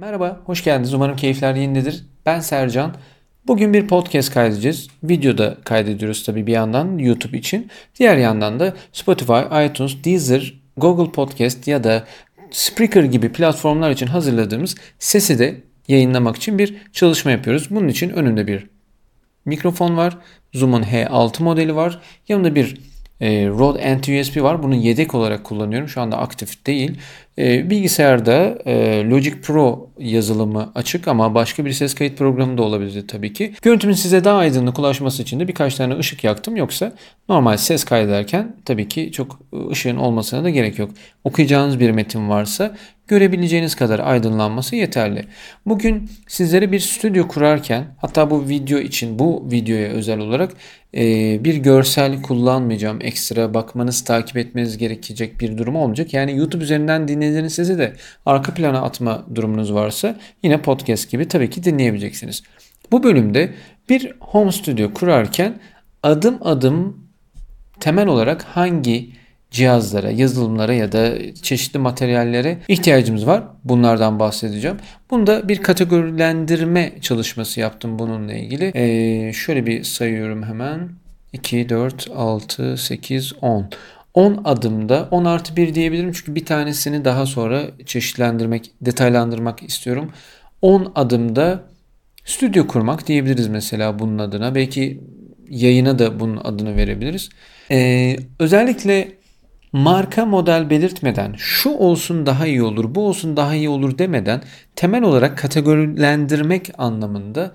Merhaba, hoş geldiniz. Umarım keyifler yerindedir. Ben Sercan. Bugün bir podcast kaydedeceğiz. Videoda kaydediyoruz tabii bir yandan YouTube için. Diğer yandan da Spotify, iTunes, Deezer, Google Podcast ya da Spreaker gibi platformlar için hazırladığımız sesi de yayınlamak için bir çalışma yapıyoruz. Bunun için önümde bir mikrofon var. Zoom'un H6 modeli var. Yanında bir e, Rode NT-USB var. Bunu yedek olarak kullanıyorum. Şu anda aktif değil. E, bilgisayarda e, Logic Pro yazılımı açık ama başka bir ses kayıt programı da olabilir tabii ki. Görüntümün size daha aydınlık ulaşması için de birkaç tane ışık yaktım. Yoksa normal ses kaydederken tabii ki çok ışığın olmasına da gerek yok. Okuyacağınız bir metin varsa görebileceğiniz kadar aydınlanması yeterli. Bugün sizlere bir stüdyo kurarken hatta bu video için bu videoya özel olarak e, bir görsel kullanmayacağım. Ekstra bakmanız, takip etmeniz gerekecek bir durum olmayacak. Yani YouTube üzerinden dinlediğiniz sesi de arka plana atma durumunuz varsa yine podcast gibi tabii ki dinleyebileceksiniz. Bu bölümde bir home studio kurarken adım adım temel olarak hangi cihazlara, yazılımlara ya da çeşitli materyallere ihtiyacımız var. Bunlardan bahsedeceğim. Bunda bir kategorilendirme çalışması yaptım bununla ilgili. Ee, şöyle bir sayıyorum hemen. 2, 4, 6, 8, 10. 10 adımda 10 artı 1 diyebilirim çünkü bir tanesini daha sonra çeşitlendirmek, detaylandırmak istiyorum. 10 adımda stüdyo kurmak diyebiliriz mesela bunun adına. Belki yayına da bunun adını verebiliriz. Ee, özellikle marka model belirtmeden şu olsun daha iyi olur, bu olsun daha iyi olur demeden temel olarak kategorilendirmek anlamında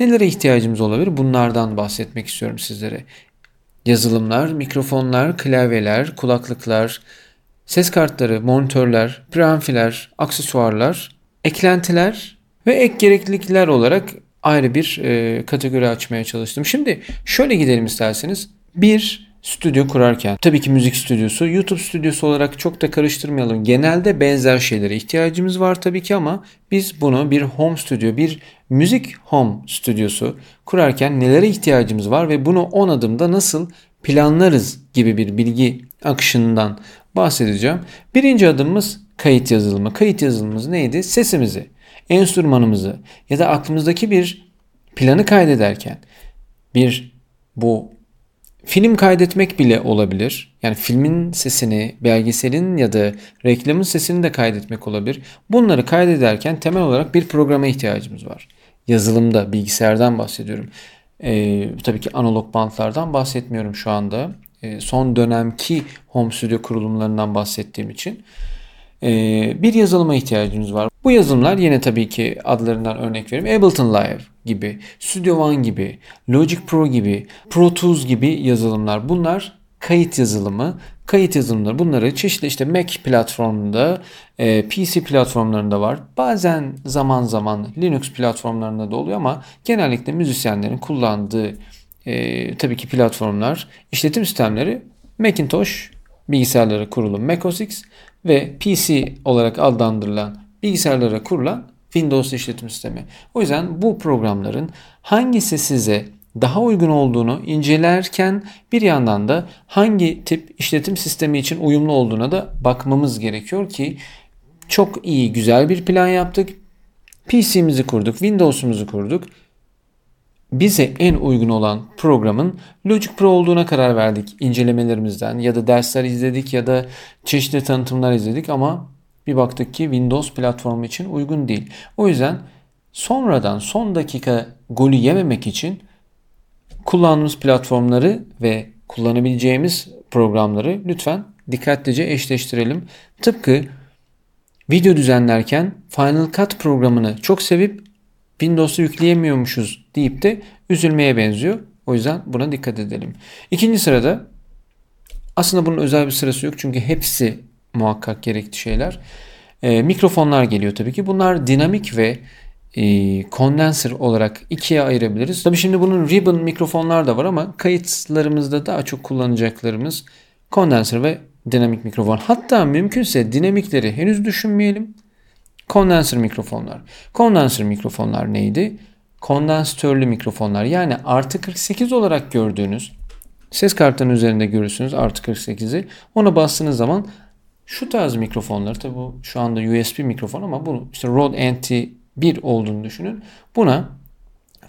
nelere ihtiyacımız olabilir? Bunlardan bahsetmek istiyorum sizlere. Yazılımlar, mikrofonlar, klavyeler, kulaklıklar, ses kartları, monitörler, preamfiler, aksesuarlar, eklentiler ve ek gereklilikler olarak ayrı bir e, kategori açmaya çalıştım. Şimdi şöyle gidelim isterseniz. Bir, stüdyo kurarken tabii ki müzik stüdyosu YouTube stüdyosu olarak çok da karıştırmayalım. Genelde benzer şeylere ihtiyacımız var tabii ki ama biz bunu bir home stüdyo, bir müzik home stüdyosu kurarken nelere ihtiyacımız var ve bunu 10 adımda nasıl planlarız gibi bir bilgi akışından bahsedeceğim. Birinci adımımız kayıt yazılımı. Kayıt yazılımımız neydi? Sesimizi, enstrümanımızı ya da aklımızdaki bir planı kaydederken bir bu Film kaydetmek bile olabilir. Yani filmin sesini, belgeselin ya da reklamın sesini de kaydetmek olabilir. Bunları kaydederken temel olarak bir programa ihtiyacımız var. Yazılımda, bilgisayardan bahsediyorum. Ee, tabii ki analog bantlardan bahsetmiyorum şu anda. Ee, son dönemki home studio kurulumlarından bahsettiğim için. Ee, bir yazılıma ihtiyacımız var. Bu yazılımlar yine tabii ki adlarından örnek vereyim. Ableton Live gibi, Studio One gibi, Logic Pro gibi, Pro Tools gibi yazılımlar. Bunlar kayıt yazılımı. Kayıt yazılımları bunları çeşitli işte Mac platformunda, e, PC platformlarında var. Bazen zaman zaman Linux platformlarında da oluyor ama genellikle müzisyenlerin kullandığı e, tabii ki platformlar, işletim sistemleri Macintosh bilgisayarlara kurulu macOS X ve PC olarak adlandırılan bilgisayarlara kurulan Windows işletim sistemi. O yüzden bu programların hangisi size daha uygun olduğunu incelerken bir yandan da hangi tip işletim sistemi için uyumlu olduğuna da bakmamız gerekiyor ki çok iyi güzel bir plan yaptık. PC'mizi kurduk, Windows'umuzu kurduk. Bize en uygun olan programın Logic Pro olduğuna karar verdik incelemelerimizden ya da dersler izledik ya da çeşitli tanıtımlar izledik ama bir baktık ki Windows platformu için uygun değil. O yüzden sonradan son dakika golü yememek için kullandığımız platformları ve kullanabileceğimiz programları lütfen dikkatlice eşleştirelim. Tıpkı video düzenlerken Final Cut programını çok sevip Windows'u yükleyemiyormuşuz deyip de üzülmeye benziyor. O yüzden buna dikkat edelim. İkinci sırada aslında bunun özel bir sırası yok çünkü hepsi muhakkak gerekli şeyler. E, mikrofonlar geliyor tabii ki. Bunlar dinamik ve e, kondenser olarak ikiye ayırabiliriz. Tabii şimdi bunun ribbon mikrofonlar da var ama kayıtlarımızda daha çok kullanacaklarımız kondenser ve dinamik mikrofon. Hatta mümkünse dinamikleri henüz düşünmeyelim. Kondenser mikrofonlar. Kondenser mikrofonlar neydi? Kondansatörlü mikrofonlar. Yani artı 48 olarak gördüğünüz ses kartının üzerinde görürsünüz artı 48'i. Ona bastığınız zaman şu tarz mikrofonlar tabi bu şu anda USB mikrofon ama bu işte Rode NT1 olduğunu düşünün. Buna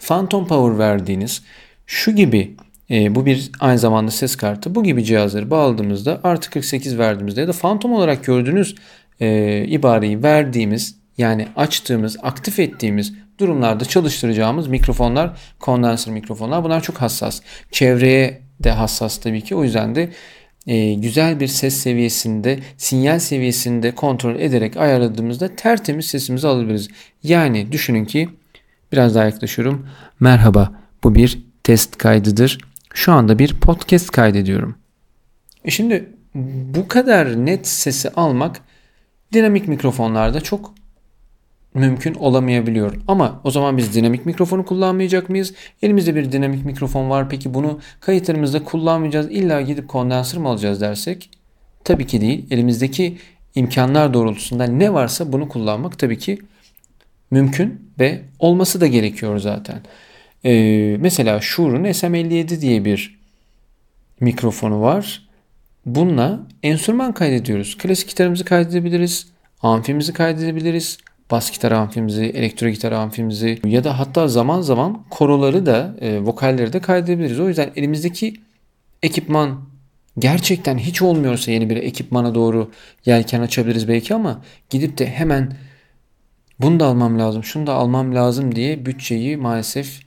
Phantom Power verdiğiniz şu gibi e, bu bir aynı zamanda ses kartı. Bu gibi cihazları bağladığımızda artı 48 verdiğimizde ya da Phantom olarak gördüğünüz e, ibareyi verdiğimiz yani açtığımız, aktif ettiğimiz durumlarda çalıştıracağımız mikrofonlar, kondenser mikrofonlar. Bunlar çok hassas. Çevreye de hassas tabii ki. O yüzden de e, güzel bir ses seviyesinde, sinyal seviyesinde kontrol ederek ayarladığımızda tertemiz sesimizi alabiliriz. Yani düşünün ki biraz daha yaklaşıyorum. Merhaba bu bir test kaydıdır. Şu anda bir podcast kaydediyorum. E şimdi bu kadar net sesi almak dinamik mikrofonlarda çok mümkün olamayabiliyor. Ama o zaman biz dinamik mikrofonu kullanmayacak mıyız? Elimizde bir dinamik mikrofon var. Peki bunu kayıtlarımızda kullanmayacağız. İlla gidip kondansör mı alacağız dersek? Tabii ki değil. Elimizdeki imkanlar doğrultusunda ne varsa bunu kullanmak tabii ki mümkün ve olması da gerekiyor zaten. Ee, mesela Shure'un SM57 diye bir mikrofonu var. Bununla enstrüman kaydediyoruz. Klasik gitarımızı kaydedebiliriz. Amfimizi kaydedebiliriz bas gitar amfimizi, elektro gitar amfimizi ya da hatta zaman zaman koroları da e, vokalleri de kaydedebiliriz. O yüzden elimizdeki ekipman gerçekten hiç olmuyorsa yeni bir ekipmana doğru yelken açabiliriz belki ama gidip de hemen bunu da almam lazım, şunu da almam lazım diye bütçeyi maalesef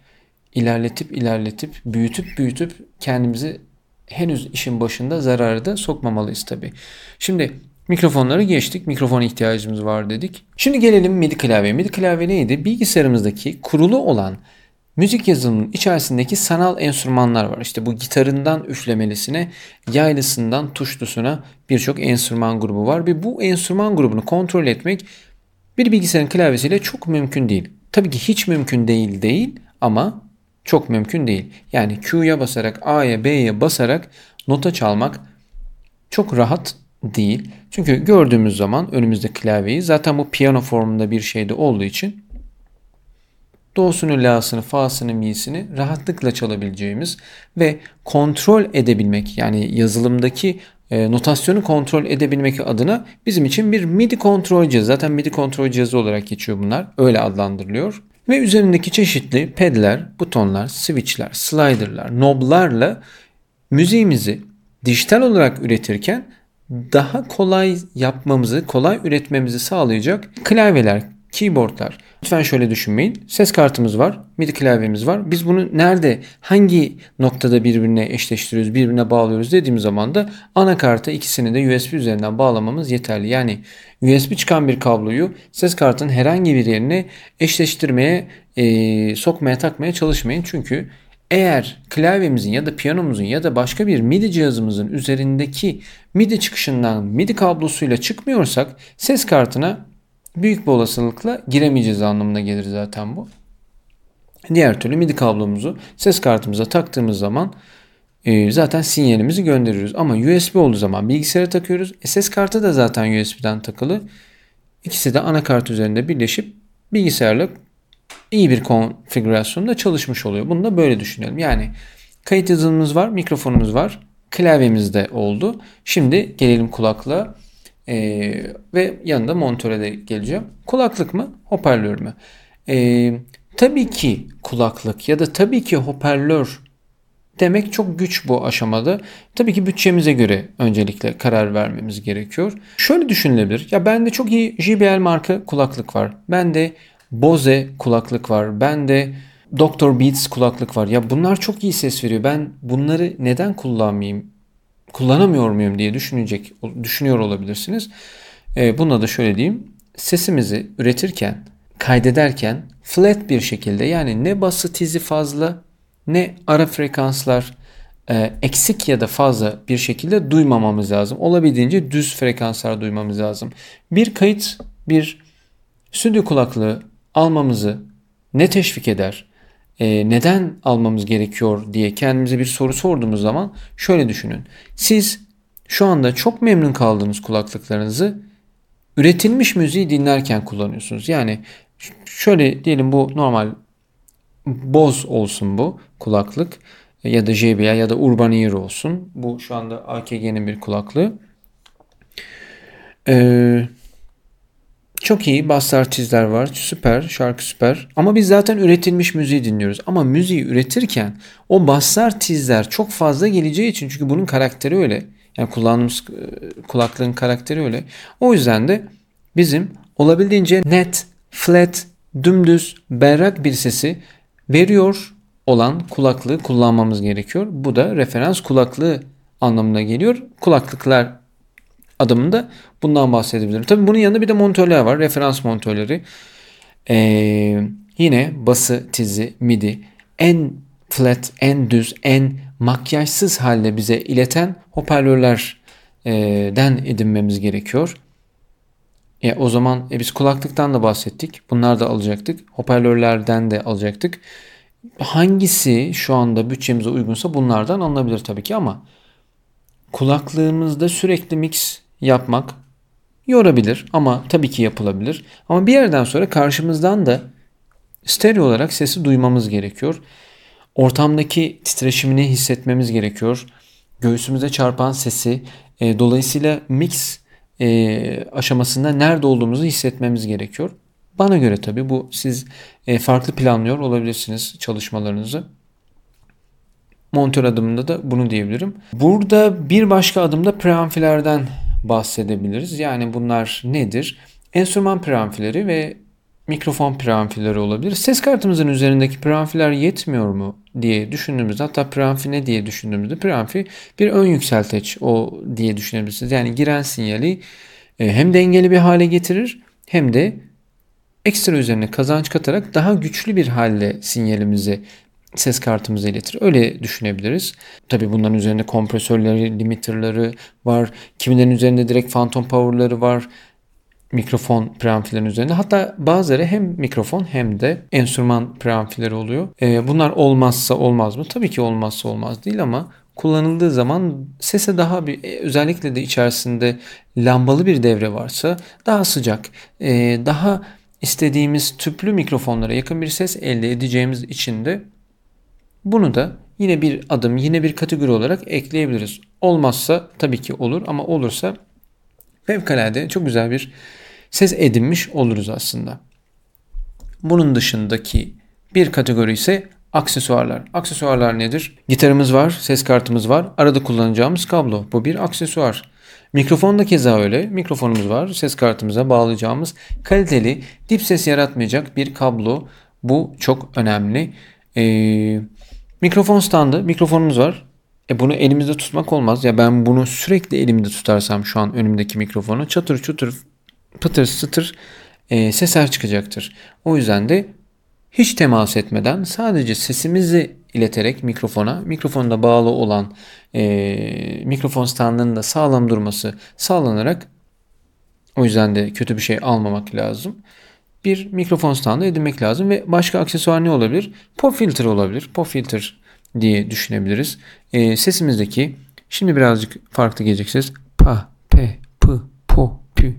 ilerletip ilerletip büyütüp büyütüp kendimizi henüz işin başında zararı da sokmamalıyız tabii. Şimdi Mikrofonları geçtik. Mikrofon ihtiyacımız var dedik. Şimdi gelelim MIDI klavye. MIDI klavye neydi? Bilgisayarımızdaki kurulu olan müzik yazılımının içerisindeki sanal enstrümanlar var. İşte bu gitarından üflemelisine, yaylısından tuşlusuna birçok enstrüman grubu var. Ve bu enstrüman grubunu kontrol etmek bir bilgisayarın klavyesiyle çok mümkün değil. Tabii ki hiç mümkün değil değil ama çok mümkün değil. Yani Q'ya basarak A'ya B'ye basarak nota çalmak çok rahat değil. Çünkü gördüğümüz zaman önümüzde klavyeyi zaten bu piyano formunda bir şeyde olduğu için do'sunu, la'sını, fa'sını, mi'sini rahatlıkla çalabileceğimiz ve kontrol edebilmek yani yazılımdaki e, notasyonu kontrol edebilmek adına bizim için bir MIDI kontrol cihazı. Zaten MIDI kontrol cihazı olarak geçiyor bunlar. Öyle adlandırılıyor. Ve üzerindeki çeşitli pedler, butonlar, switchler, sliderlar, knoblarla müziğimizi dijital olarak üretirken daha kolay yapmamızı, kolay üretmemizi sağlayacak klavyeler, keyboardlar. Lütfen şöyle düşünmeyin. Ses kartımız var, MIDI klavyemiz var. Biz bunu nerede, hangi noktada birbirine eşleştiriyoruz, birbirine bağlıyoruz dediğimiz zaman da anakarta ikisini de USB üzerinden bağlamamız yeterli. Yani USB çıkan bir kabloyu ses kartının herhangi bir yerine eşleştirmeye, e, sokmaya, takmaya çalışmayın. Çünkü eğer klavyemizin ya da piyanomuzun ya da başka bir MIDI cihazımızın üzerindeki MIDI çıkışından MIDI kablosuyla çıkmıyorsak ses kartına büyük bir olasılıkla giremeyeceğiz anlamına gelir zaten bu. Diğer türlü MIDI kablomuzu ses kartımıza taktığımız zaman e, zaten sinyalimizi gönderiyoruz. Ama USB olduğu zaman bilgisayara takıyoruz. E, ses kartı da zaten USB'den takılı. İkisi de anakart üzerinde birleşip bilgisayarla iyi bir konfigürasyonda çalışmış oluyor. Bunu da böyle düşünelim. Yani kayıt yazılımımız var, mikrofonumuz var, klavyemiz de oldu. Şimdi gelelim kulaklığa ee, ve yanında monitöre de geleceğim. Kulaklık mı, hoparlör mü? Ee, tabii ki kulaklık ya da tabii ki hoparlör demek çok güç bu aşamada. Tabii ki bütçemize göre öncelikle karar vermemiz gerekiyor. Şöyle düşünülebilir. Ya bende çok iyi JBL marka kulaklık var. Bende Bose kulaklık var. Ben de Dr. Beats kulaklık var. Ya bunlar çok iyi ses veriyor. Ben bunları neden kullanmayayım? Kullanamıyor muyum diye düşünecek düşünüyor olabilirsiniz. E, buna da şöyle diyeyim. Sesimizi üretirken, kaydederken flat bir şekilde yani ne bası tizi fazla ne ara frekanslar e, eksik ya da fazla bir şekilde duymamamız lazım. Olabildiğince düz frekanslar duymamız lazım. Bir kayıt, bir stüdyo kulaklığı almamızı ne teşvik eder? E, neden almamız gerekiyor diye kendimize bir soru sorduğumuz zaman şöyle düşünün. Siz şu anda çok memnun kaldığınız kulaklıklarınızı üretilmiş müziği dinlerken kullanıyorsunuz. Yani şöyle diyelim bu normal Boz olsun bu kulaklık ya da JBL ya da Urban Ear olsun. Bu şu anda AKG'nin bir kulaklığı. Ee, çok iyi bastı çizler var. Süper. Şarkı süper. Ama biz zaten üretilmiş müziği dinliyoruz. Ama müziği üretirken o bassar tizler çok fazla geleceği için çünkü bunun karakteri öyle. Yani kullandığımız e, kulaklığın karakteri öyle. O yüzden de bizim olabildiğince net, flat, dümdüz, berrak bir sesi veriyor olan kulaklığı kullanmamız gerekiyor. Bu da referans kulaklığı anlamına geliyor. Kulaklıklar adımında bundan bahsedebilirim. Tabii bunun yanında bir de monitörler var. Referans monitörleri. Ee, yine bası, tizi, midi en flat, en düz, en makyajsız halde bize ileten hoparlörlerden edinmemiz gerekiyor. E, o zaman e, biz kulaklıktan da bahsettik. Bunlar da alacaktık. Hoparlörlerden de alacaktık. Hangisi şu anda bütçemize uygunsa bunlardan alınabilir tabii ki ama kulaklığımızda sürekli mix yapmak yorabilir ama tabii ki yapılabilir. Ama bir yerden sonra karşımızdan da stereo olarak sesi duymamız gerekiyor. Ortamdaki titreşimini hissetmemiz gerekiyor. Göğsümüze çarpan sesi e, dolayısıyla mix e, aşamasında nerede olduğumuzu hissetmemiz gerekiyor. Bana göre tabii bu siz e, farklı planlıyor olabilirsiniz çalışmalarınızı. Montör adımında da bunu diyebilirim. Burada bir başka adımda preamfilerden bahsedebiliriz. Yani bunlar nedir? Enstrüman preamfileri ve mikrofon preamfileri olabilir. Ses kartımızın üzerindeki preamfiler yetmiyor mu diye düşündüğümüzde hatta preamfi ne diye düşündüğümüzde preamfi bir ön yükselteç o diye düşünebilirsiniz. Yani giren sinyali e, hem dengeli bir hale getirir hem de ekstra üzerine kazanç katarak daha güçlü bir halde sinyalimizi ses kartımıza iletir. Öyle düşünebiliriz. Tabi bunların üzerinde kompresörleri, limiterları var. Kimilerin üzerinde direkt phantom power'ları var. Mikrofon preamfilerin üzerinde. Hatta bazıları hem mikrofon hem de enstrüman preamfileri oluyor. Ee, bunlar olmazsa olmaz mı? Tabii ki olmazsa olmaz değil ama kullanıldığı zaman sese daha bir e, özellikle de içerisinde lambalı bir devre varsa daha sıcak, e, daha istediğimiz tüplü mikrofonlara yakın bir ses elde edeceğimiz için de bunu da yine bir adım, yine bir kategori olarak ekleyebiliriz. Olmazsa tabii ki olur ama olursa fevkalade çok güzel bir ses edinmiş oluruz aslında. Bunun dışındaki bir kategori ise aksesuarlar. Aksesuarlar nedir? Gitarımız var, ses kartımız var, arada kullanacağımız kablo. Bu bir aksesuar. Mikrofon da keza öyle. Mikrofonumuz var, ses kartımıza bağlayacağımız kaliteli, dip ses yaratmayacak bir kablo. Bu çok önemli. Ee, Mikrofon standı, mikrofonumuz var. E bunu elimizde tutmak olmaz. Ya ben bunu sürekli elimde tutarsam şu an önümdeki mikrofonu çatır çutur pıtır sıtır e, sesler çıkacaktır. O yüzden de hiç temas etmeden sesimizi ileterek mikrofona, mikrofonda bağlı olan e, mikrofon standının da sağlam durması sağlanarak o yüzden de kötü bir şey almamak lazım bir mikrofon standı edinmek lazım ve başka aksesuar ne olabilir? Pop filter olabilir. Pop filter diye düşünebiliriz. E, sesimizdeki şimdi birazcık farklı gelecek ses pa, pe, p, po, pü.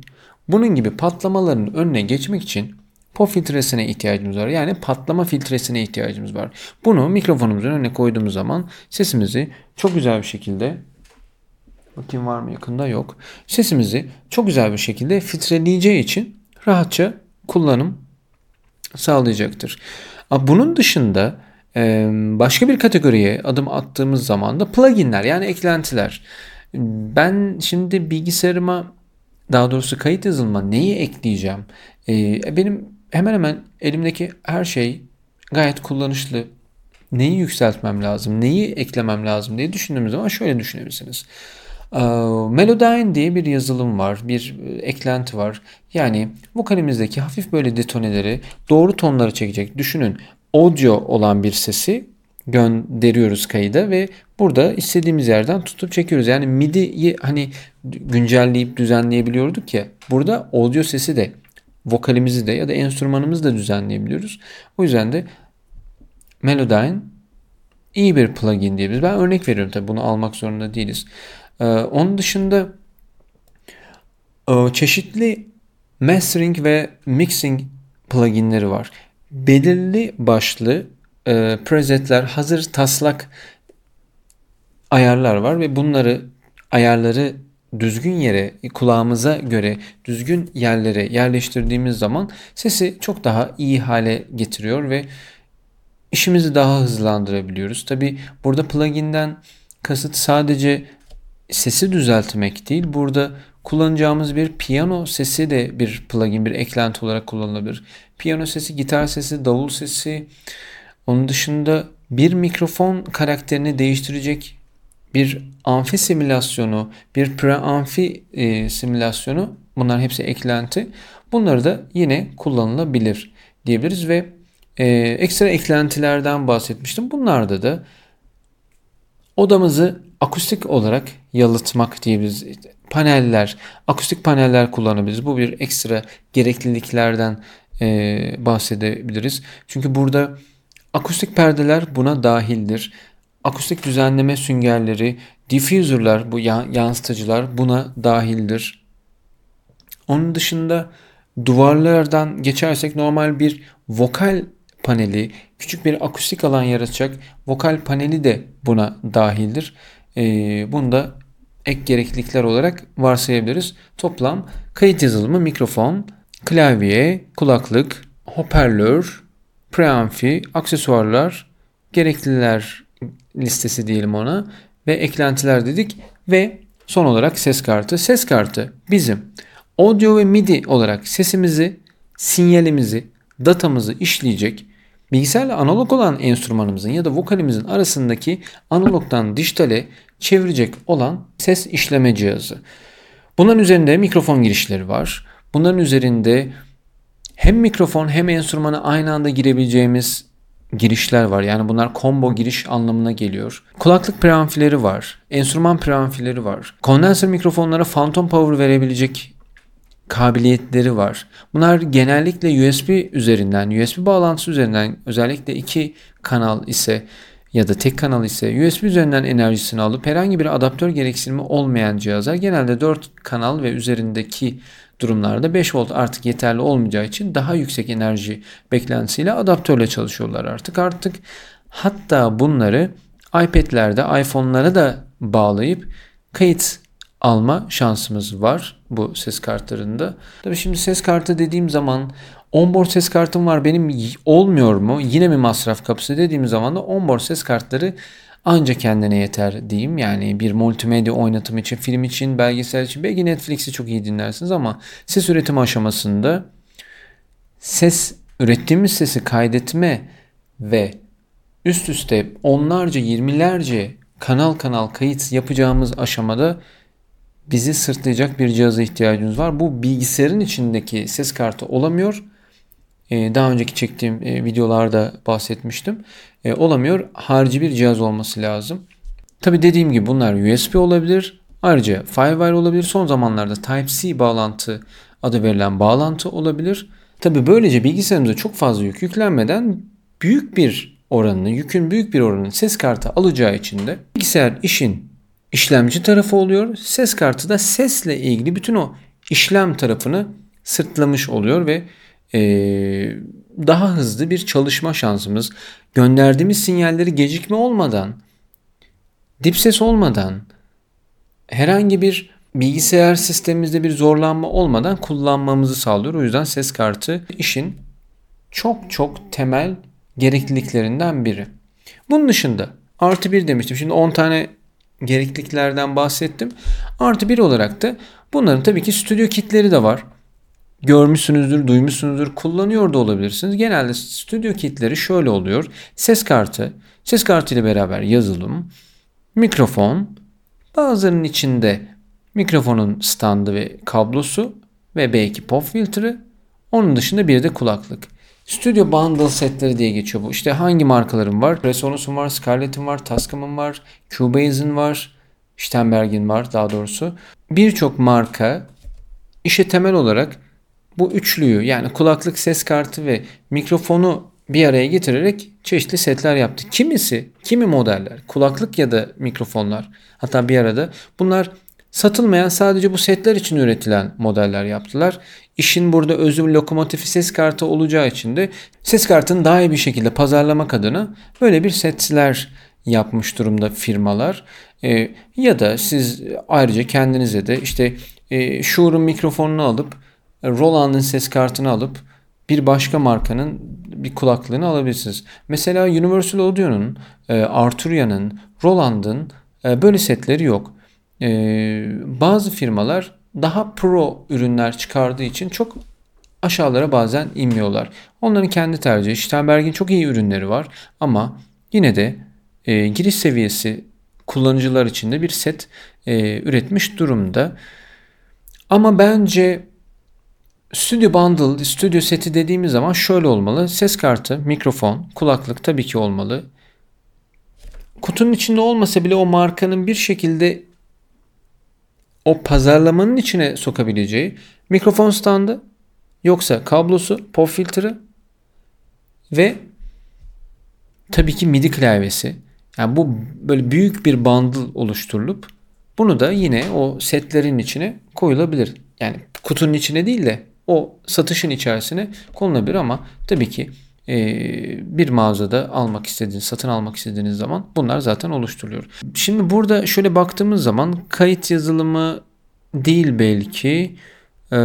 Bunun gibi patlamaların önüne geçmek için pop filtresine ihtiyacımız var. Yani patlama filtresine ihtiyacımız var. Bunu mikrofonumuzun önüne koyduğumuz zaman sesimizi çok güzel bir şekilde bakayım var mı yakında yok. Sesimizi çok güzel bir şekilde filtreleyeceği için rahatça kullanım sağlayacaktır. Bunun dışında başka bir kategoriye adım attığımız zaman da pluginler yani eklentiler. Ben şimdi bilgisayarıma daha doğrusu kayıt yazılıma neyi ekleyeceğim? Benim hemen hemen elimdeki her şey gayet kullanışlı. Neyi yükseltmem lazım, neyi eklemem lazım diye düşündüğümüz zaman şöyle düşünebilirsiniz. Ee, Melodyne diye bir yazılım var, bir e, eklenti var. Yani vokalimizdeki hafif böyle detoneleri doğru tonlara çekecek. Düşünün audio olan bir sesi gönderiyoruz kayıda ve burada istediğimiz yerden tutup çekiyoruz. Yani MIDI'yi hani güncelleyip düzenleyebiliyorduk ya. Burada audio sesi de vokalimizi de ya da enstrümanımızı da düzenleyebiliyoruz. O yüzden de Melodyne iyi bir plugin diyebiliriz. Ben örnek veriyorum tabii bunu almak zorunda değiliz. Ee, onun dışında e, çeşitli mastering ve mixing pluginleri var. Belirli başlı e, presetler, hazır taslak ayarlar var ve bunları ayarları düzgün yere, kulağımıza göre düzgün yerlere yerleştirdiğimiz zaman sesi çok daha iyi hale getiriyor ve işimizi daha hızlandırabiliyoruz. Tabi burada pluginden kasıt sadece sesi düzeltmek değil. Burada kullanacağımız bir piyano sesi de bir plugin, bir eklenti olarak kullanılabilir. Piyano sesi, gitar sesi, davul sesi. Onun dışında bir mikrofon karakterini değiştirecek bir amfi simülasyonu, bir pre-amfi e, simülasyonu bunlar hepsi eklenti. Bunları da yine kullanılabilir diyebiliriz ve e, ekstra eklentilerden bahsetmiştim. Bunlarda da odamızı akustik olarak yalıtmak diyebiliriz. Paneller, akustik paneller kullanabiliriz. Bu bir ekstra gerekliliklerden e, bahsedebiliriz. Çünkü burada akustik perdeler buna dahildir. Akustik düzenleme süngerleri, diffuserlar, bu yansıtıcılar buna dahildir. Onun dışında duvarlardan geçersek normal bir vokal paneli, küçük bir akustik alan yaratacak vokal paneli de buna dahildir. Ee, bunu da ek gereklilikler olarak varsayabiliriz. Toplam kayıt yazılımı mikrofon, klavye, kulaklık, hoparlör, preamfi, aksesuarlar, gerekliler listesi diyelim ona ve eklentiler dedik ve son olarak ses kartı. Ses kartı bizim audio ve MIDI olarak sesimizi, sinyalimizi, datamızı işleyecek bilgisayarla analog olan enstrümanımızın ya da vokalimizin arasındaki analogdan dijitale çevirecek olan ses işleme cihazı. Bunların üzerinde mikrofon girişleri var. Bunların üzerinde hem mikrofon hem enstrümana aynı anda girebileceğimiz girişler var. Yani bunlar combo giriş anlamına geliyor. Kulaklık preamfileri var. Enstrüman preamfileri var. Kondenser mikrofonlara phantom power verebilecek kabiliyetleri var. Bunlar genellikle USB üzerinden, USB bağlantısı üzerinden özellikle iki kanal ise ya da tek kanal ise USB üzerinden enerjisini alıp herhangi bir adaptör gereksinimi olmayan cihazlar genelde 4 kanal ve üzerindeki durumlarda 5 volt artık yeterli olmayacağı için daha yüksek enerji beklentisiyle adaptörle çalışıyorlar artık. Artık hatta bunları iPad'lerde, iPhone'lara da bağlayıp kayıt alma şansımız var bu ses kartlarında. Tabii şimdi ses kartı dediğim zaman onboard ses kartım var benim olmuyor mu? Yine mi masraf kapısı dediğim zaman da onboard ses kartları ancak kendine yeter diyeyim. Yani bir multimedya oynatım için, film için, belgesel için belki Netflix'i çok iyi dinlersiniz ama ses üretimi aşamasında ses ürettiğimiz sesi kaydetme ve üst üste onlarca, yirmilerce kanal kanal kayıt yapacağımız aşamada bizi sırtlayacak bir cihaza ihtiyacımız var. Bu bilgisayarın içindeki ses kartı olamıyor. Ee, daha önceki çektiğim e, videolarda bahsetmiştim. Ee, olamıyor. Harici bir cihaz olması lazım. Tabi dediğim gibi bunlar USB olabilir. Ayrıca Firewire olabilir. Son zamanlarda Type-C bağlantı adı verilen bağlantı olabilir. Tabi böylece bilgisayarımıza çok fazla yük yüklenmeden büyük bir oranını, yükün büyük bir oranını ses kartı alacağı için de bilgisayar işin işlemci tarafı oluyor. Ses kartı da sesle ilgili bütün o işlem tarafını sırtlamış oluyor ve e, daha hızlı bir çalışma şansımız, gönderdiğimiz sinyalleri gecikme olmadan, dip ses olmadan, herhangi bir bilgisayar sistemimizde bir zorlanma olmadan kullanmamızı sağlıyor. O yüzden ses kartı işin çok çok temel gerekliliklerinden biri. Bunun dışında artı bir demiştim. Şimdi 10 tane gerekliliklerden bahsettim. Artı bir olarak da bunların tabii ki stüdyo kitleri de var. Görmüşsünüzdür, duymuşsunuzdur, kullanıyor da olabilirsiniz. Genelde stüdyo kitleri şöyle oluyor. Ses kartı, ses kartı ile beraber yazılım, mikrofon, bazılarının içinde mikrofonun standı ve kablosu ve belki pop filtre, onun dışında bir de kulaklık. Studio Bundle setleri diye geçiyor bu. İşte hangi markaların var? Resonus'un var, Scarlett'in var, Tascam'ın var, Cubase'in var, Steinberg'in var daha doğrusu. Birçok marka işe temel olarak bu üçlüyü yani kulaklık, ses kartı ve mikrofonu bir araya getirerek çeşitli setler yaptı. Kimisi, kimi modeller, kulaklık ya da mikrofonlar hatta bir arada bunlar satılmayan sadece bu setler için üretilen modeller yaptılar. İşin burada özü lokomotifi ses kartı olacağı için de ses kartını daha iyi bir şekilde pazarlamak adına böyle bir setler yapmış durumda firmalar. E, ya da siz ayrıca kendinize de işte e, Shure'un mikrofonunu alıp Roland'ın ses kartını alıp bir başka markanın bir kulaklığını alabilirsiniz. Mesela Universal Audio'nun, e, Arturia'nın, Roland'ın e, böyle setleri yok. E, bazı firmalar daha pro ürünler çıkardığı için çok aşağılara bazen inmiyorlar. Onların kendi tercihi. Steinberg'in çok iyi ürünleri var ama yine de e, giriş seviyesi kullanıcılar için de bir set e, üretmiş durumda. Ama bence Studio Bundle, Studio seti dediğimiz zaman şöyle olmalı. Ses kartı, mikrofon, kulaklık tabii ki olmalı. Kutunun içinde olmasa bile o markanın bir şekilde o pazarlamanın içine sokabileceği mikrofon standı, yoksa kablosu, pop filtre ve tabii ki MIDI klavyesi. Yani bu böyle büyük bir bundle oluşturulup bunu da yine o setlerin içine koyulabilir. Yani kutunun içine değil de o satışın içerisine konulabilir ama tabii ki bir mağazada almak istediğiniz, satın almak istediğiniz zaman bunlar zaten oluşturuluyor. Şimdi burada şöyle baktığımız zaman kayıt yazılımı değil belki, e,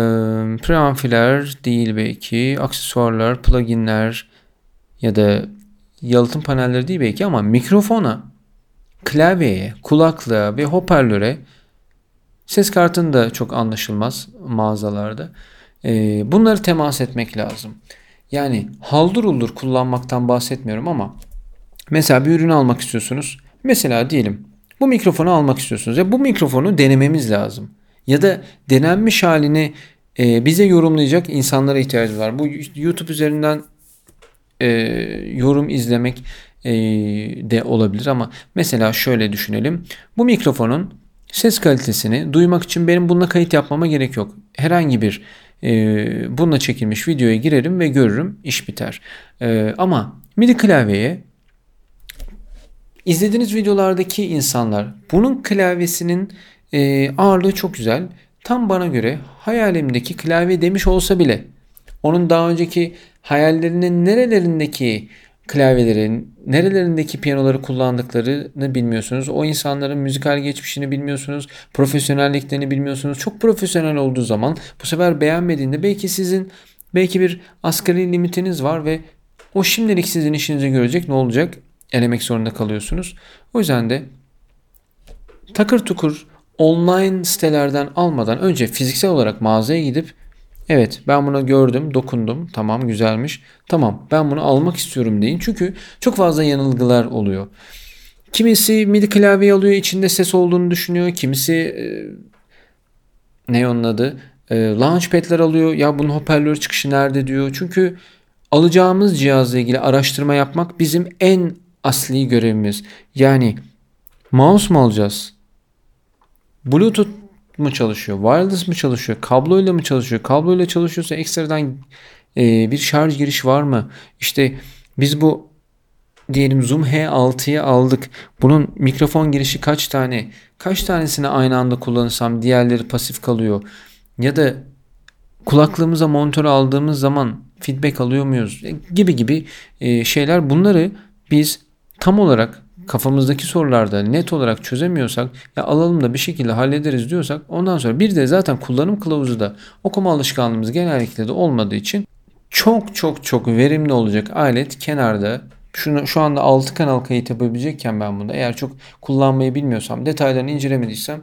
preamfiler değil belki, aksesuarlar, pluginler ya da yalıtım panelleri değil belki ama mikrofona, klavyeye, kulaklığa ve hoparlöre ses kartında çok anlaşılmaz mağazalarda. E, bunları temas etmek lazım. Yani haldır uldur kullanmaktan bahsetmiyorum ama mesela bir ürünü almak istiyorsunuz. Mesela diyelim bu mikrofonu almak istiyorsunuz. Ya bu mikrofonu denememiz lazım. Ya da denenmiş halini e, bize yorumlayacak insanlara ihtiyacımız var. Bu YouTube üzerinden e, yorum izlemek e, de olabilir ama mesela şöyle düşünelim. Bu mikrofonun ses kalitesini duymak için benim bununla kayıt yapmama gerek yok. Herhangi bir e, bununla çekilmiş videoya girerim ve görürüm iş biter. E, ama MIDI klavyeye izlediğiniz videolardaki insanlar bunun klavyesinin e, ağırlığı çok güzel. Tam bana göre hayalimdeki klavye demiş olsa bile onun daha önceki hayallerinin nerelerindeki klavyelerin nerelerindeki piyanoları kullandıklarını bilmiyorsunuz. O insanların müzikal geçmişini bilmiyorsunuz. Profesyonelliklerini bilmiyorsunuz. Çok profesyonel olduğu zaman bu sefer beğenmediğinde belki sizin belki bir asgari limitiniz var ve o şimdilik sizin işinizi görecek ne olacak? Elemek zorunda kalıyorsunuz. O yüzden de takır tukur online sitelerden almadan önce fiziksel olarak mağazaya gidip Evet ben bunu gördüm, dokundum. Tamam güzelmiş. Tamam ben bunu almak istiyorum deyin. Çünkü çok fazla yanılgılar oluyor. Kimisi MIDI klavye alıyor içinde ses olduğunu düşünüyor. Kimisi e, ne onun adı? E, launchpad'ler alıyor. Ya bunun hoparlör çıkışı nerede diyor. Çünkü alacağımız cihazla ilgili araştırma yapmak bizim en asli görevimiz. Yani mouse mu alacağız? Bluetooth mı çalışıyor? Wireless mı çalışıyor? Kabloyla mı çalışıyor? Kabloyla çalışıyorsa ekstradan e, bir şarj giriş var mı? İşte biz bu diyelim Zoom H6'yı aldık. Bunun mikrofon girişi kaç tane? Kaç tanesini aynı anda kullanırsam diğerleri pasif kalıyor? Ya da kulaklığımıza monitör aldığımız zaman feedback alıyor muyuz? E, gibi gibi e, şeyler bunları biz tam olarak kafamızdaki sorularda net olarak çözemiyorsak ya alalım da bir şekilde hallederiz diyorsak ondan sonra bir de zaten kullanım kılavuzu da okuma alışkanlığımız genellikle de olmadığı için çok çok çok verimli olacak alet kenarda şunu, şu anda 6 kanal kayıt yapabilecekken ben bunu eğer çok kullanmayı bilmiyorsam detaylarını incelemediysem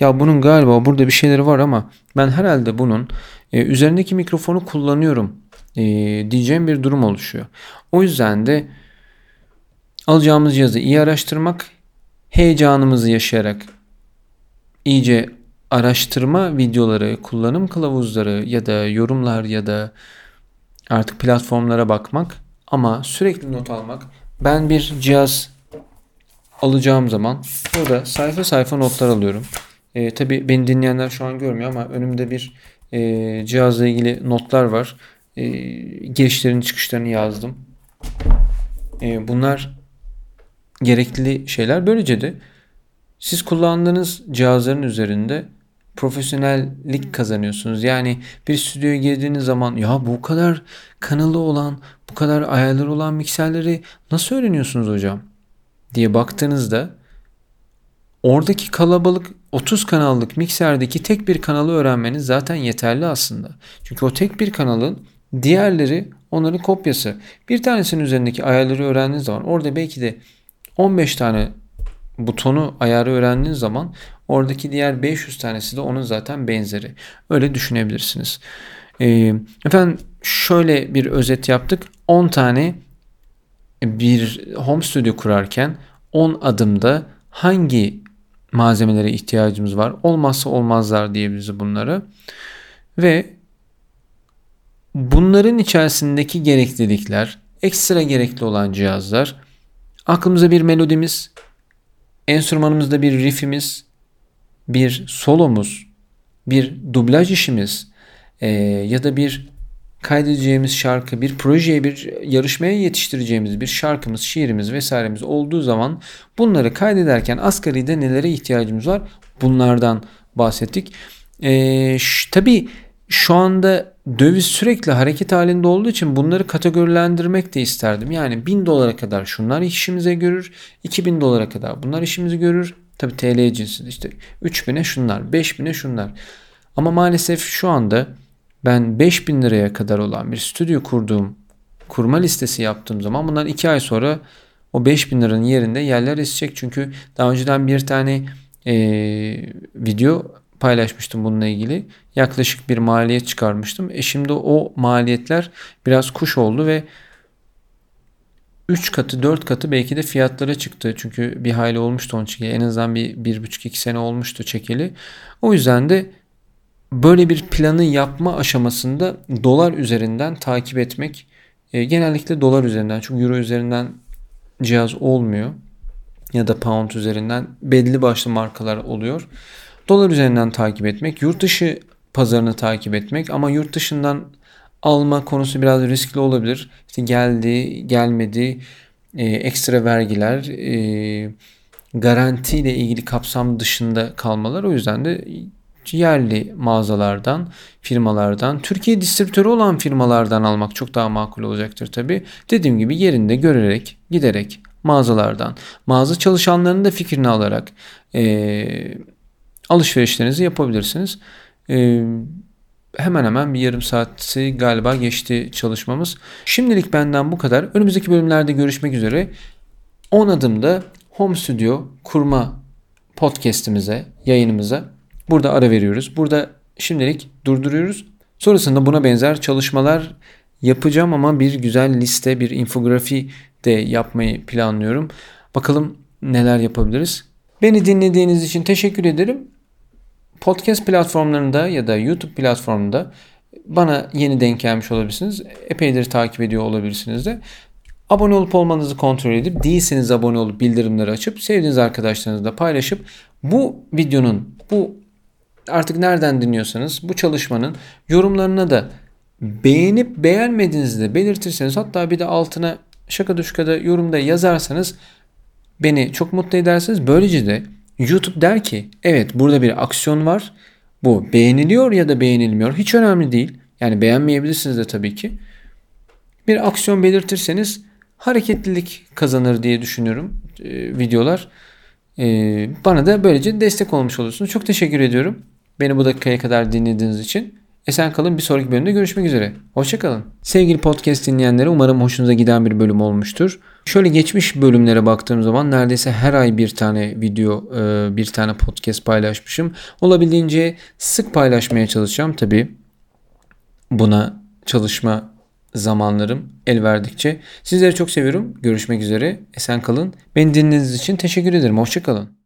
ya bunun galiba burada bir şeyleri var ama ben herhalde bunun e, üzerindeki mikrofonu kullanıyorum e, diyeceğim bir durum oluşuyor. O yüzden de Alacağımız cihazı iyi araştırmak, heyecanımızı yaşayarak iyice araştırma videoları, kullanım kılavuzları ya da yorumlar ya da artık platformlara bakmak ama sürekli not almak. Ben bir cihaz alacağım zaman burada sayfa sayfa notlar alıyorum. E, Tabi beni dinleyenler şu an görmüyor ama önümde bir e, cihazla ilgili notlar var. E, girişlerini çıkışlarını yazdım. E, bunlar gerekli şeyler. Böylece de siz kullandığınız cihazların üzerinde profesyonellik kazanıyorsunuz. Yani bir stüdyoya girdiğiniz zaman ya bu kadar kanalı olan, bu kadar ayarları olan mikserleri nasıl öğreniyorsunuz hocam? diye baktığınızda oradaki kalabalık 30 kanallık mikserdeki tek bir kanalı öğrenmeniz zaten yeterli aslında. Çünkü o tek bir kanalın diğerleri onların kopyası. Bir tanesinin üzerindeki ayarları öğrendiğiniz zaman orada belki de 15 tane butonu ayarı öğrendiğiniz zaman oradaki diğer 500 tanesi de onun zaten benzeri. Öyle düşünebilirsiniz. Ee, efendim şöyle bir özet yaptık. 10 tane bir home studio kurarken 10 adımda hangi malzemelere ihtiyacımız var? Olmazsa olmazlar diyebiliriz bunları. Ve bunların içerisindeki gereklilikler, ekstra gerekli olan cihazlar, aklımıza bir melodimiz, enstrümanımızda bir riffimiz, bir solomuz, bir dublaj işimiz e, ya da bir kaydedeceğimiz şarkı, bir projeye, bir yarışmaya yetiştireceğimiz bir şarkımız, şiirimiz vesairemiz olduğu zaman bunları kaydederken asgaride nelere ihtiyacımız var? Bunlardan bahsettik. Ee, tabii şu anda döviz sürekli hareket halinde olduğu için bunları kategorilendirmek de isterdim. Yani 1000 dolara kadar şunlar işimize görür, 2000 dolara kadar bunlar işimizi görür. Tabii TL cinsi işte 3000'e şunlar, 5000'e şunlar. Ama maalesef şu anda ben 5000 liraya kadar olan bir stüdyo kurduğum kurma listesi yaptığım zaman bundan 2 ay sonra o 5000 liranın yerinde yerler esecek. Çünkü daha önceden bir tane e, video paylaşmıştım bununla ilgili. Yaklaşık bir maliyet çıkarmıştım. E şimdi o maliyetler biraz kuş oldu ve 3 katı 4 katı belki de fiyatlara çıktı. Çünkü bir hayli olmuştu onun çekeli. En azından bir 1,5-2 sene olmuştu çekeli. O yüzden de böyle bir planı yapma aşamasında dolar üzerinden takip etmek e, genellikle dolar üzerinden çünkü euro üzerinden cihaz olmuyor ya da pound üzerinden belli başlı markalar oluyor. Dolar üzerinden takip etmek, yurt dışı pazarını takip etmek ama yurt dışından alma konusu biraz riskli olabilir. İşte geldi, gelmedi, e, ekstra vergiler, e, garantiyle ilgili kapsam dışında kalmalar. O yüzden de yerli mağazalardan, firmalardan, Türkiye distribütörü olan firmalardan almak çok daha makul olacaktır tabi. Dediğim gibi yerinde görerek, giderek mağazalardan, mağaza çalışanlarının da fikrini alarak e, alışverişlerinizi yapabilirsiniz. E, hemen hemen bir yarım saati galiba geçti çalışmamız. Şimdilik benden bu kadar. Önümüzdeki bölümlerde görüşmek üzere. 10 adımda Home Studio kurma podcast'imize, yayınımıza Burada ara veriyoruz. Burada şimdilik durduruyoruz. Sonrasında buna benzer çalışmalar yapacağım ama bir güzel liste, bir infografi de yapmayı planlıyorum. Bakalım neler yapabiliriz. Beni dinlediğiniz için teşekkür ederim. Podcast platformlarında ya da YouTube platformunda bana yeni denk gelmiş olabilirsiniz. Epeydir takip ediyor olabilirsiniz de. Abone olup olmanızı kontrol edip değilseniz abone olup bildirimleri açıp sevdiğiniz arkadaşlarınızla paylaşıp bu videonun bu artık nereden dinliyorsanız bu çalışmanın yorumlarına da beğenip beğenmediğinizi de belirtirseniz hatta bir de altına şaka düşkada yorumda yazarsanız beni çok mutlu edersiniz. Böylece de YouTube der ki evet burada bir aksiyon var. Bu beğeniliyor ya da beğenilmiyor. Hiç önemli değil. Yani beğenmeyebilirsiniz de tabii ki. Bir aksiyon belirtirseniz hareketlilik kazanır diye düşünüyorum e, videolar. E, bana da böylece destek olmuş olursunuz. Çok teşekkür ediyorum. Beni bu dakikaya kadar dinlediğiniz için. Esen kalın bir sonraki bölümde görüşmek üzere. Hoşçakalın. Sevgili podcast dinleyenleri umarım hoşunuza giden bir bölüm olmuştur. Şöyle geçmiş bölümlere baktığım zaman neredeyse her ay bir tane video, e, bir tane podcast paylaşmışım. Olabildiğince sık paylaşmaya çalışacağım. Tabi buna çalışma zamanlarım el verdikçe. Sizleri çok seviyorum. Görüşmek üzere. Esen kalın. Beni dinlediğiniz için teşekkür ederim. Hoşçakalın.